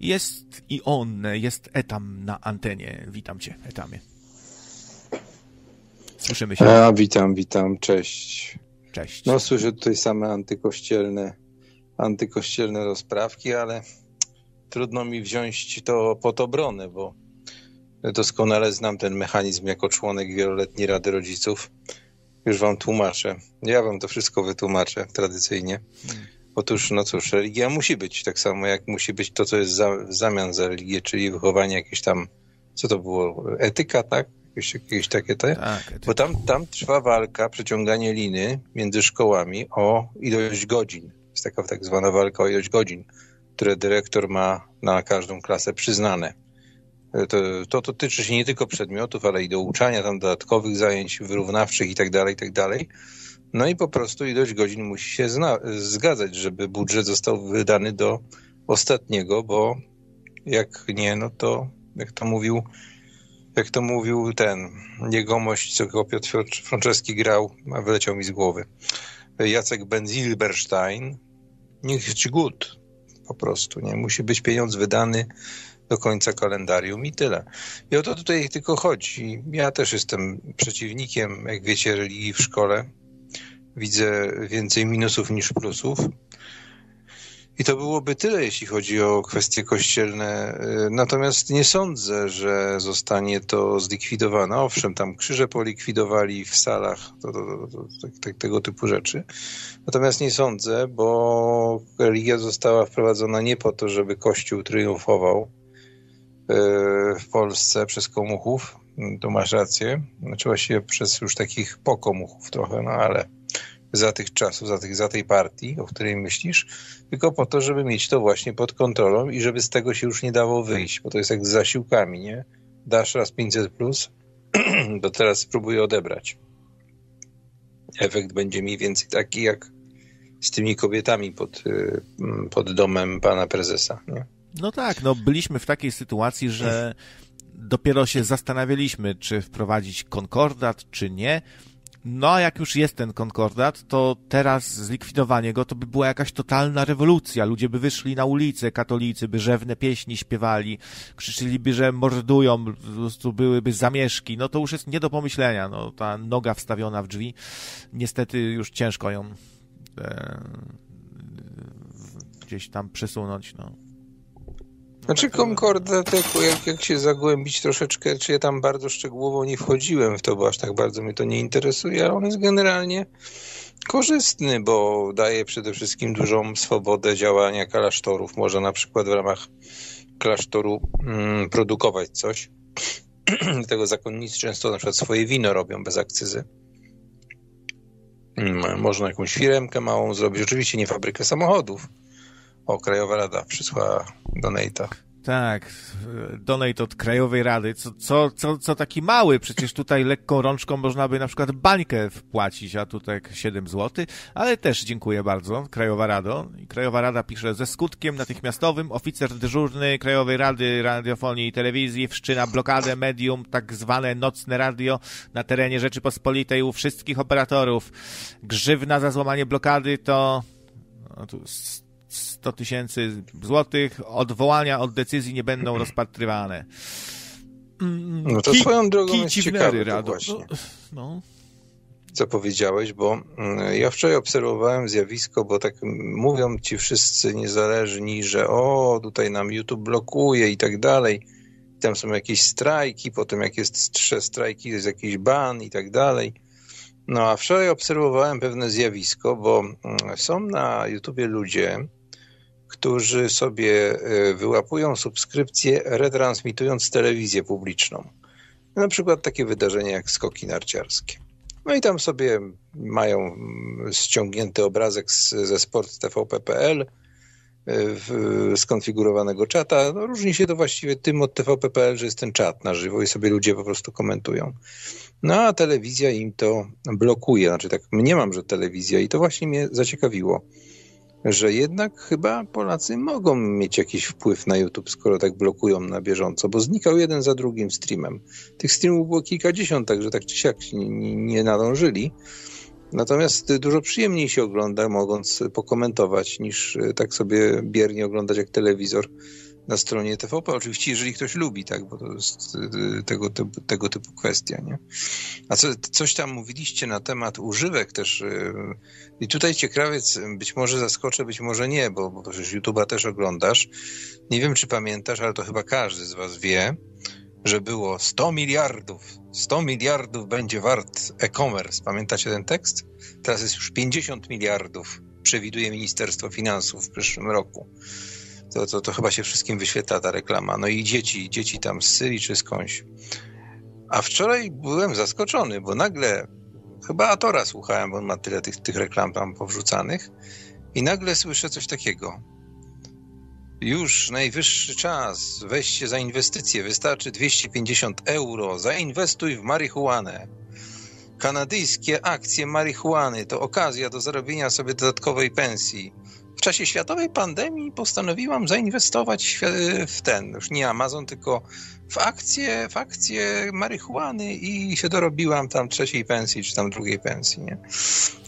Jest i on, jest Etam na antenie. Witam cię, Etamie. Słyszymy się. A, witam, witam, cześć. Cześć. No słyszę tutaj same antykościelne, antykościelne rozprawki, ale trudno mi wziąć to pod obronę, bo doskonale znam ten mechanizm jako członek wieloletniej Rady Rodziców. Już wam tłumaczę. Ja wam to wszystko wytłumaczę tradycyjnie. Otóż, no cóż, religia musi być, tak samo jak musi być to, co jest za, w zamian za religię, czyli wychowanie jakieś tam, co to było, etyka, tak? Jakieś, jakieś takie te? Tak, etyka. Bo tam, tam trwa walka, przeciąganie liny między szkołami o ilość godzin. Jest taka tak zwana walka o ilość godzin, które dyrektor ma na każdą klasę przyznane. To, to dotyczy się nie tylko przedmiotów, ale i douczania tam dodatkowych zajęć wyrównawczych i tak dalej, i tak dalej. No i po prostu ilość godzin musi się zgadzać, żeby budżet został wydany do ostatniego, bo jak nie, no to jak to mówił, jak to mówił ten jegomość, co go Piotr Franceski grał, a wyleciał mi z głowy. Jacek Benzilberstein, niech ci good, po prostu, nie? Musi być pieniądz wydany do końca kalendarium i tyle. I o to tutaj tylko chodzi. Ja też jestem przeciwnikiem, jak wiecie, religii w szkole. Widzę więcej minusów niż plusów. I to byłoby tyle, jeśli chodzi o kwestie kościelne. Natomiast nie sądzę, że zostanie to zlikwidowane. Owszem, tam krzyże polikwidowali w salach, to, to, to, to, tego typu rzeczy. Natomiast nie sądzę, bo religia została wprowadzona nie po to, żeby Kościół triumfował w Polsce przez komuchów. Tu masz rację. Znaczy właściwie przez już takich pokomuchów trochę, no ale za tych czasów, za, tych, za tej partii, o której myślisz, tylko po to, żeby mieć to właśnie pod kontrolą i żeby z tego się już nie dało wyjść, bo to jest jak z zasiłkami, nie? Dasz raz 500 plus, to teraz spróbuję odebrać. Efekt będzie mniej więcej taki jak z tymi kobietami pod, pod domem pana prezesa, nie? No tak, no byliśmy w takiej sytuacji, że dopiero się zastanawialiśmy, czy wprowadzić konkordat, czy nie. No a jak już jest ten konkordat, to teraz zlikwidowanie go to by była jakaś totalna rewolucja. Ludzie by wyszli na ulicę, katolicy by rzewne pieśni śpiewali, krzyczyliby, że mordują, po prostu byłyby zamieszki. No to już jest nie do pomyślenia. No ta noga wstawiona w drzwi, niestety już ciężko ją e, gdzieś tam przesunąć, no. Znaczy Concordat, jak, jak się zagłębić troszeczkę, czy ja tam bardzo szczegółowo nie wchodziłem w to, bo aż tak bardzo mnie to nie interesuje, ale on jest generalnie korzystny, bo daje przede wszystkim dużą swobodę działania klasztorów. Można na przykład w ramach klasztoru mm, produkować coś. Dlatego zakonnicy często na przykład swoje wino robią bez akcyzy. Mm, można jakąś firemkę małą zrobić. Oczywiście nie fabrykę samochodów, o, Krajowa Rada przysłała donata. Tak, donate od Krajowej Rady. Co, co, co, co taki mały? Przecież tutaj lekką rączką można by na przykład bańkę wpłacić, a tutaj 7 zł. Ale też dziękuję bardzo, Krajowa Rado. I Krajowa Rada pisze, ze skutkiem natychmiastowym oficer dyżurny Krajowej Rady Radiofonii i Telewizji wszczyna blokadę medium, tak zwane nocne radio na terenie Rzeczypospolitej u wszystkich operatorów. Grzywna za złamanie blokady to... No tu 100 tysięcy złotych, odwołania od decyzji nie będą rozpatrywane. No to Ki swoją drogą jest ciekawe rado. właśnie. No, no. Co powiedziałeś, bo ja wczoraj obserwowałem zjawisko, bo tak mówią ci wszyscy niezależni, że o, tutaj nam YouTube blokuje i tak dalej. Tam są jakieś strajki, potem jak jest trzy strajki, jest jakiś ban i tak dalej. No a wczoraj obserwowałem pewne zjawisko, bo są na YouTubie ludzie, którzy sobie wyłapują subskrypcje, retransmitując telewizję publiczną. Na przykład takie wydarzenia jak skoki narciarskie. No i tam sobie mają ściągnięty obrazek z, ze sporttvp.pl skonfigurowanego czata. No, różni się to właściwie tym od tvp.pl, że jest ten czat na żywo i sobie ludzie po prostu komentują. No a telewizja im to blokuje. Znaczy tak mniemam, że telewizja i to właśnie mnie zaciekawiło że jednak chyba Polacy mogą mieć jakiś wpływ na YouTube, skoro tak blokują na bieżąco, bo znikał jeden za drugim streamem. Tych streamów było kilkadziesiąt, także tak czy siak nie, nie nadążyli. Natomiast dużo przyjemniej się ogląda, mogąc pokomentować, niż tak sobie biernie oglądać jak telewizor na stronie TVP. Oczywiście, jeżeli ktoś lubi, tak, bo to jest y, tego, tego typu kwestia, nie? A co, coś tam mówiliście na temat używek też y, i tutaj ciekawiec, być może zaskoczę, być może nie, bo, bo przecież YouTube'a też oglądasz. Nie wiem, czy pamiętasz, ale to chyba każdy z was wie, że było 100 miliardów, 100 miliardów będzie wart e-commerce. Pamiętacie ten tekst? Teraz jest już 50 miliardów, przewiduje Ministerstwo Finansów w przyszłym roku to, to, to chyba się wszystkim wyświetla ta reklama. No i dzieci, dzieci tam z Syrii czy skądś. A wczoraj byłem zaskoczony, bo nagle, chyba Atora słuchałem, bo on ma tyle tych, tych reklam tam powrzucanych i nagle słyszę coś takiego. Już najwyższy czas, weź się za inwestycje, wystarczy 250 euro, zainwestuj w marihuanę. Kanadyjskie akcje marihuany to okazja do zarobienia sobie dodatkowej pensji czasie światowej pandemii postanowiłam zainwestować w ten, już nie Amazon, tylko w akcje, w akcje marihuany i się dorobiłam tam trzeciej pensji, czy tam drugiej pensji, nie?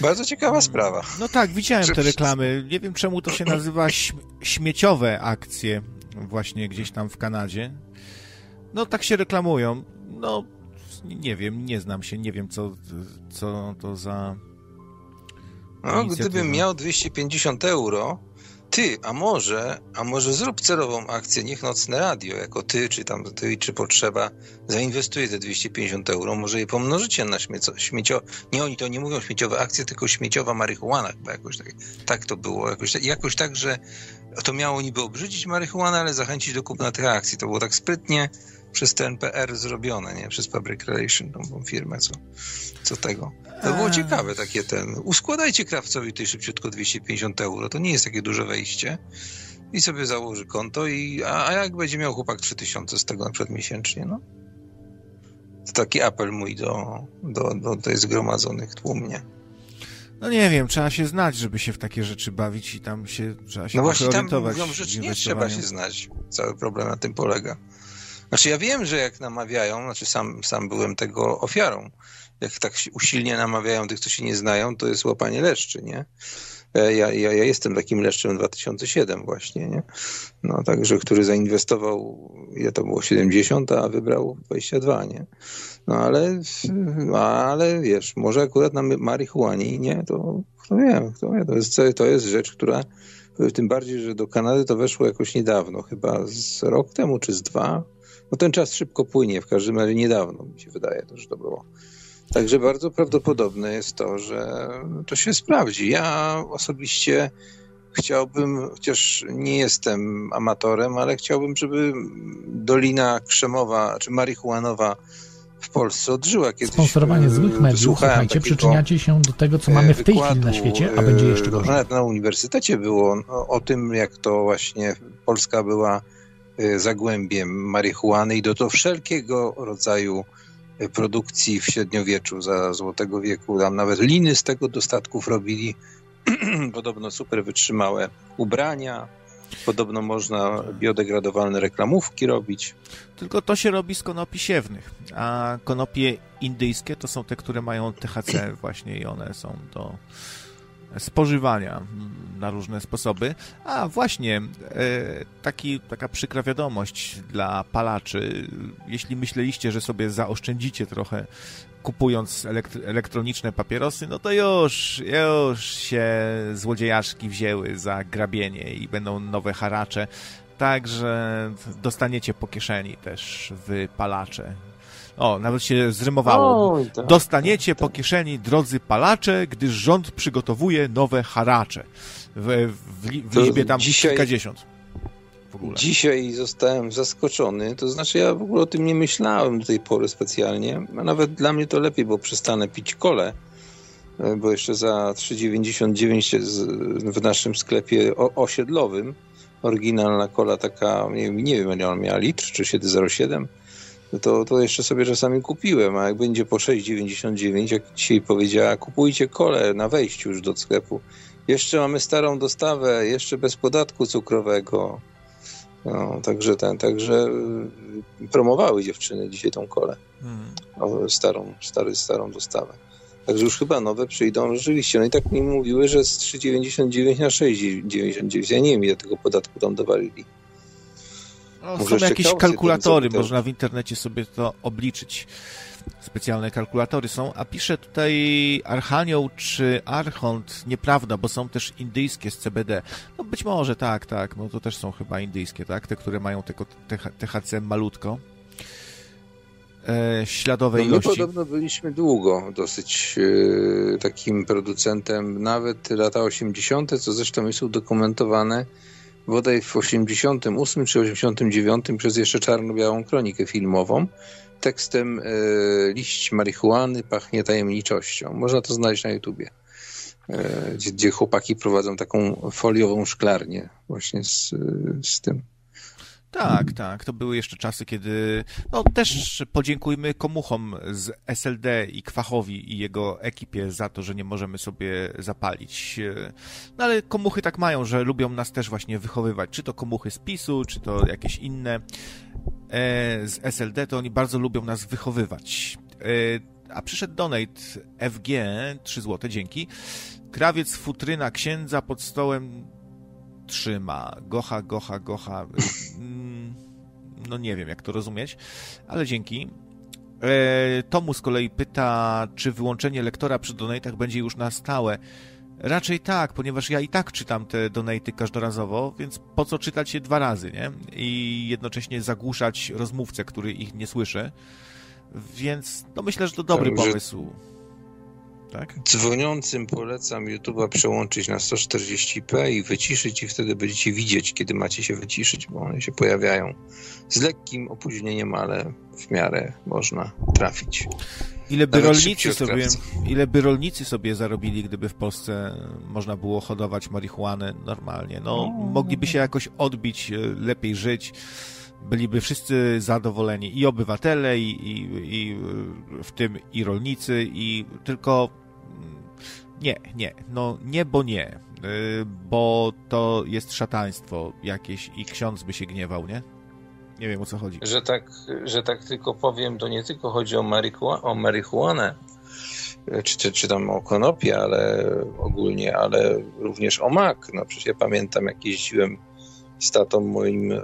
Bardzo ciekawa sprawa. No tak, widziałem te reklamy. Nie wiem, czemu to się nazywa śmieciowe akcje właśnie gdzieś tam w Kanadzie. No tak się reklamują. No nie wiem, nie znam się, nie wiem co, co to za no, gdybym miał 250 euro, ty, a może, a może zrób celową akcję, niech Nocne Radio, jako ty, czy tam ty, czy potrzeba, zainwestuje te 250 euro, może je pomnożycie na śmiecio, śmiecio nie, oni to nie mówią śmieciowe akcje, tylko śmieciowa marihuana, chyba jakoś tak, tak to było, jakoś, jakoś tak, że to miało niby obrzydzić marihuanę, ale zachęcić do kupna tych akcji, to było tak sprytnie, przez TNPR zrobione, nie? Przez Public Relation, tą firmę, co, co tego. To było ciekawe takie ten. Uskładajcie krawcowi tej szybciutko 250 euro. To nie jest takie duże wejście. I sobie założy konto i a, a jak będzie miał chłopak 3000 z tego na przykład miesięcznie, no? To taki apel mój do, do, do tej zgromadzonych tłumnie. No nie wiem, trzeba się znać, żeby się w takie rzeczy bawić i tam się trzeba się No właśnie tam mówią, że nie trzeba się znać. Cały problem na tym polega. Znaczy ja wiem, że jak namawiają, znaczy sam, sam byłem tego ofiarą, jak tak usilnie namawiają tych, co się nie znają, to jest łapanie leszczy, nie? E, ja, ja, ja jestem takim leszczem 2007 właśnie, nie? No także, który zainwestował, ile to było, 70, a wybrał 22, nie? No ale, ale wiesz, może akurat na marihuanie, nie? To kto wie, kto wie, to jest, to jest rzecz, która tym bardziej, że do Kanady to weszło jakoś niedawno, chyba z rok temu czy z dwa, no ten czas szybko płynie, w każdym razie niedawno mi się wydaje, że to było. Także bardzo prawdopodobne jest to, że to się sprawdzi. Ja osobiście chciałbym, chociaż nie jestem amatorem, ale chciałbym, żeby Dolina Krzemowa czy Marihuanowa w Polsce odżyła kiedyś. Sponsorowanie złych mediów, słuchajcie, przyczyniacie się do tego, co mamy w tej chwili na świecie, a będzie jeszcze gorzej. Nawet na uniwersytecie było no, o tym, jak to właśnie Polska była zagłębiem marihuany i do to wszelkiego rodzaju y, produkcji w średniowieczu za Złotego Wieku. Tam nawet liny z tego dostatków robili. Podobno super wytrzymałe ubrania. Podobno można biodegradowalne reklamówki robić. Tylko to się robi z konopi siewnych, a konopie indyjskie to są te, które mają THC właśnie i one są do spożywania na różne sposoby. A właśnie, e, taki, taka przykra wiadomość dla palaczy. Jeśli myśleliście, że sobie zaoszczędzicie trochę kupując elektroniczne papierosy, no to już, już się złodziejaszki wzięły za grabienie i będą nowe haracze. Także dostaniecie po kieszeni też wypalacze o, nawet się zrymowało. Tak, Dostaniecie po kieszeni, drodzy palacze, gdyż rząd przygotowuje nowe haracze. W, w, w liczbie tam dzisiaj, kilkadziesiąt. Dzisiaj zostałem zaskoczony, to znaczy ja w ogóle o tym nie myślałem do tej pory specjalnie, a nawet dla mnie to lepiej, bo przestanę pić kole, e, bo jeszcze za 3,99 w naszym sklepie osiedlowym oryginalna kola taka, nie, nie wiem, ile ona miała, litr czy 7,07 to, to jeszcze sobie czasami kupiłem, a jak będzie po 6,99, jak dzisiaj powiedziała, kupujcie kole na wejściu już do sklepu. Jeszcze mamy starą dostawę, jeszcze bez podatku cukrowego. No, także ten, także y, promowały dziewczyny dzisiaj tą kolę. Hmm. Starą, stary, starą dostawę. Także już chyba nowe przyjdą rzeczywiście. No i tak mi mówiły, że z 3,99 na 6,99. Ja nie wiem, ile tego podatku tam dowalili. No, są jakieś kalkulatory, można w internecie sobie to obliczyć. Specjalne kalkulatory są, a pisze tutaj Archanioł czy Archont, nieprawda, bo są też indyjskie z CBD. No być może, tak, tak, no to też są chyba indyjskie, tak, te, które mają tylko THC malutko e, śladowej no, ilości. My podobno byliśmy długo dosyć e, takim producentem, nawet lata 80., co zresztą jest udokumentowane bodaj w 88 czy 89 przez jeszcze czarno-białą kronikę filmową tekstem e, liść marihuany pachnie tajemniczością. Można to znaleźć na YouTubie. E, gdzie, gdzie chłopaki prowadzą taką foliową szklarnię właśnie z, z tym. Tak, tak. To były jeszcze czasy, kiedy. No też podziękujmy komuchom z SLD i Kwachowi i jego ekipie za to, że nie możemy sobie zapalić. No ale komuchy tak mają, że lubią nas też właśnie wychowywać. Czy to komuchy z PiSu, czy to jakieś inne e, z SLD, to oni bardzo lubią nas wychowywać. E, a przyszedł donate FG, 3 zł, dzięki. Krawiec futryna księdza pod stołem trzyma. Gocha, gocha, gocha. Mm, no nie wiem, jak to rozumieć, ale dzięki. E, Tomu z kolei pyta, czy wyłączenie lektora przy donatach będzie już na stałe. Raczej tak, ponieważ ja i tak czytam te donaty każdorazowo, więc po co czytać je dwa razy, nie? I jednocześnie zagłuszać rozmówcę, który ich nie słyszy. Więc no myślę, że to dobry tak, pomysł. Że tak? Dzwoniącym polecam YouTube'a przełączyć na 140p i wyciszyć i wtedy będziecie widzieć, kiedy macie się wyciszyć, bo one się pojawiają z lekkim opóźnieniem, ale w miarę można trafić. Ile by, rolnicy sobie, ile by rolnicy sobie zarobili, gdyby w Polsce można było hodować marihuanę normalnie? No, mogliby się jakoś odbić, e, lepiej żyć byliby wszyscy zadowoleni i obywatele, i, i, i w tym i rolnicy, i tylko mm, nie, nie, no nie, bo nie, y, bo to jest szataństwo jakieś i ksiądz by się gniewał, nie? Nie wiem o co chodzi. Że tak, że tak tylko powiem, to nie tylko chodzi o, marihuanę, o marihuanę czy, czy, czy tam o konopie, ale ogólnie, ale również o mak. No przecież ja pamiętam, jak jeździłem z tatą moim, e,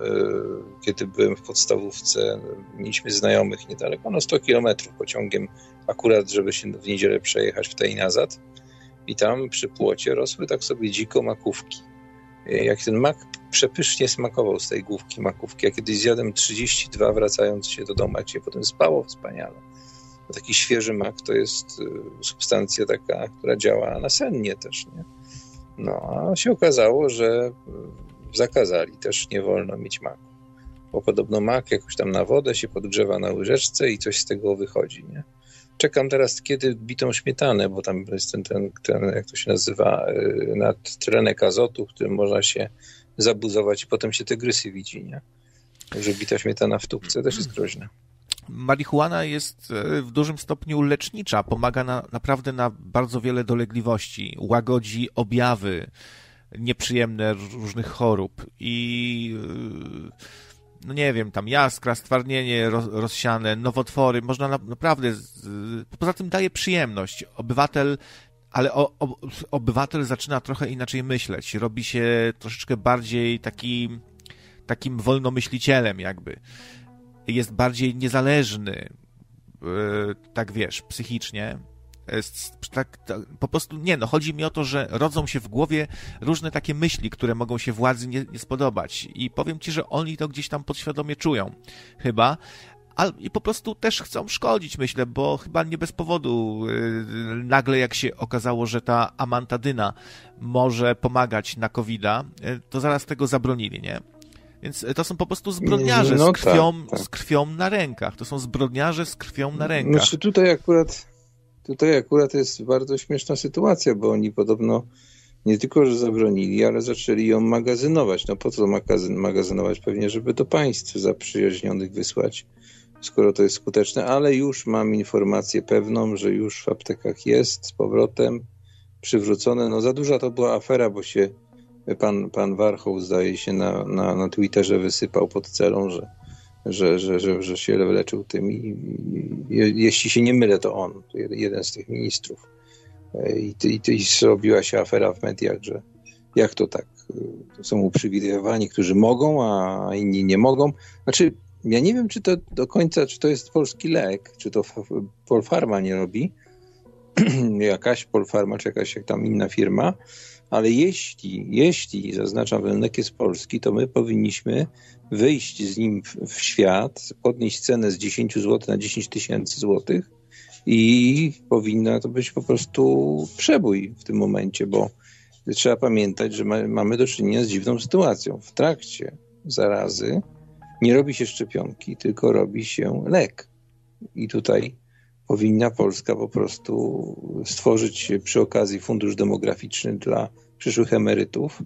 kiedy byłem w podstawówce, mieliśmy znajomych niedaleko, no 100 kilometrów pociągiem, akurat żeby się w niedzielę przejechać w tej nazad. I tam przy płocie rosły tak sobie dziko makówki. E, jak ten mak przepysznie smakował z tej główki makówki. Ja kiedyś zjadłem 32 wracając się do domu, jak się potem spało wspaniale. No taki świeży mak to jest e, substancja taka, która działa nasennie też, nie? No, a się okazało, że zakazali, też nie wolno mieć maku. Bo podobno mak jakoś tam na wodę się podgrzewa na łyżeczce i coś z tego wychodzi, nie? Czekam teraz, kiedy bitą śmietanę, bo tam jest ten, ten, ten jak to się nazywa, y, nadtlenek azotu, którym można się zabuzować i potem się tygrysy widzi, nie? Także bita śmietana w tubce też jest groźna. Marihuana jest e, w dużym stopniu lecznicza, pomaga na, naprawdę na bardzo wiele dolegliwości, łagodzi objawy, nieprzyjemne różnych chorób i no nie wiem, tam jaskra, stwardnienie roz, rozsiane, nowotwory, można na, naprawdę, z, poza tym daje przyjemność. Obywatel, ale o, o, obywatel zaczyna trochę inaczej myśleć, robi się troszeczkę bardziej taki, takim wolnomyślicielem jakby. Jest bardziej niezależny, yy, tak wiesz, psychicznie tak, tak, po prostu nie, no chodzi mi o to, że rodzą się w głowie różne takie myśli, które mogą się władzy nie, nie spodobać i powiem ci, że oni to gdzieś tam podświadomie czują, chyba, a, i po prostu też chcą szkodzić, myślę, bo chyba nie bez powodu yy, nagle jak się okazało, że ta amantadyna może pomagać na covid yy, to zaraz tego zabronili, nie? Więc to są po prostu zbrodniarze no, z, krwią, tak, tak. z krwią na rękach. To są zbrodniarze z krwią na rękach. Znaczy tutaj akurat Tutaj akurat jest bardzo śmieszna sytuacja, bo oni podobno nie tylko, że zabronili, ale zaczęli ją magazynować. No po co magazyn, magazynować? Pewnie, żeby do państw zaprzyjaźnionych wysłać, skoro to jest skuteczne, ale już mam informację pewną, że już w aptekach jest z powrotem przywrócone. No za duża to była afera, bo się pan, pan Warchoł zdaje się na, na, na Twitterze wysypał pod celą, że że, że, że, że się leczył tym i, jeśli się nie mylę, to on, jeden z tych ministrów. I, i, i zrobiła się afera w mediach, że jak to tak, są uprzywilejowani, którzy mogą, a inni nie mogą. Znaczy, ja nie wiem, czy to do końca, czy to jest polski lek, czy to Polfarma nie robi, jakaś Polfarma, czy jakaś tam inna firma, ale jeśli, jeśli, zaznaczam, ten lek jest polski, to my powinniśmy wyjść z nim w, w świat, podnieść cenę z 10 zł na 10 tysięcy złotych i powinna to być po prostu przebój w tym momencie, bo trzeba pamiętać, że ma, mamy do czynienia z dziwną sytuacją. W trakcie zarazy nie robi się szczepionki, tylko robi się lek. I tutaj powinna Polska po prostu stworzyć przy okazji fundusz demograficzny dla przyszłych emerytów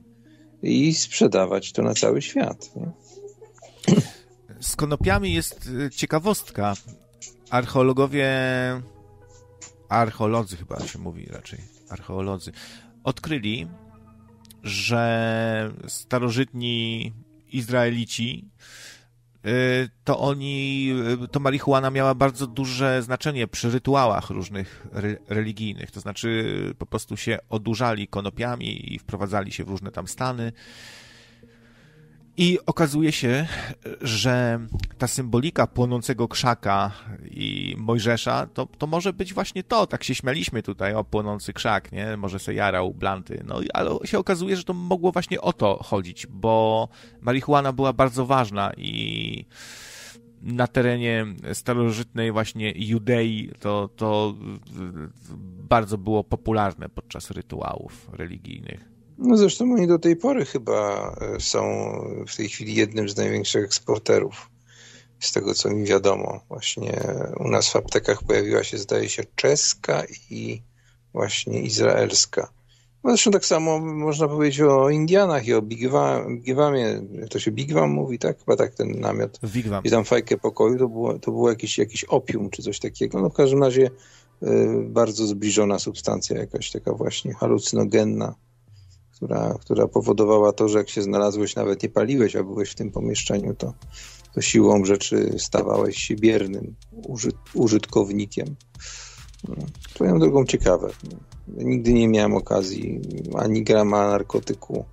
i sprzedawać to na cały świat. Nie? Z konopiami jest y, ciekawostka. Archeologowie, archeolodzy chyba się mówi raczej, archeolodzy, odkryli, że starożytni Izraelici to oni, y, to marihuana miała bardzo duże znaczenie przy rytuałach różnych re, religijnych, to znaczy po prostu się odurzali konopiami i wprowadzali się w różne tam stany. I okazuje się, że ta symbolika płonącego krzaka i Mojżesza, to, to może być właśnie to. Tak się śmialiśmy tutaj o płonący krzak, nie? Może se jarał blanty. No ale się okazuje, że to mogło właśnie o to chodzić, bo marihuana była bardzo ważna i na terenie starożytnej właśnie Judei to, to bardzo było popularne podczas rytuałów religijnych. No zresztą oni do tej pory chyba e, są w tej chwili jednym z największych eksporterów. Z tego co mi wiadomo, właśnie u nas w aptekach pojawiła się, zdaje się, czeska i właśnie izraelska. No zresztą tak samo można powiedzieć o Indianach i o Bigwamie. To się Bigwam mówi, tak? Chyba tak ten namiot. Bigwam. I tam fajkę pokoju to było, to było jakiś, jakiś opium czy coś takiego. No w każdym razie y, bardzo zbliżona substancja jakaś taka właśnie halucynogenna która, która powodowała to, że jak się znalazłeś, nawet nie paliłeś, a byłeś w tym pomieszczeniu, to, to siłą rzeczy stawałeś się biernym użyt, użytkownikiem. No, twoją drogą ciekawe. Nigdy nie miałem okazji ani grama narkotyku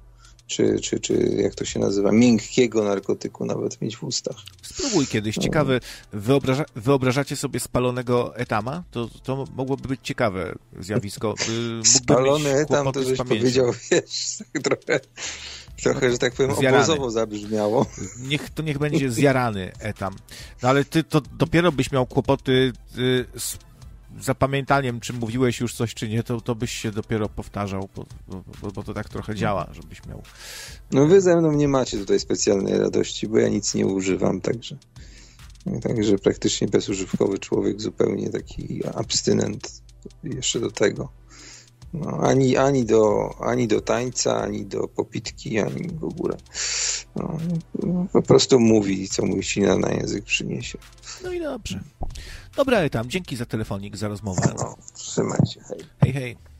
czy, czy, czy jak to się nazywa, miękkiego narkotyku nawet mieć w ustach. Spróbuj kiedyś. Ciekawe, wyobraża, wyobrażacie sobie spalonego etama? To, to mogłoby być ciekawe zjawisko. Y, Spalony etam, to żeś powiedział, wiesz, tak trochę, trochę, że tak powiem, zjarany. obozowo zabrzmiało. Niech, to niech będzie zjarany etam. No ale ty to dopiero byś miał kłopoty y, z zapamiętaniem, czy mówiłeś już coś, czy nie, to, to byś się dopiero powtarzał, bo, bo, bo, to tak trochę działa, żebyś miał. No wy ze mną nie macie tutaj specjalnej radości, bo ja nic nie używam, także. Także praktycznie bezużywkowy człowiek, zupełnie taki abstynent jeszcze do tego. No, ani, ani, do, ani do tańca, ani do popitki, ani w ogóle. No, po prostu mówi, co mu ślina na język przyniesie. No i dobrze. Dobra, tam. Dzięki za telefonik, za rozmowę. No, trzymaj się. Hej. Hej, hej.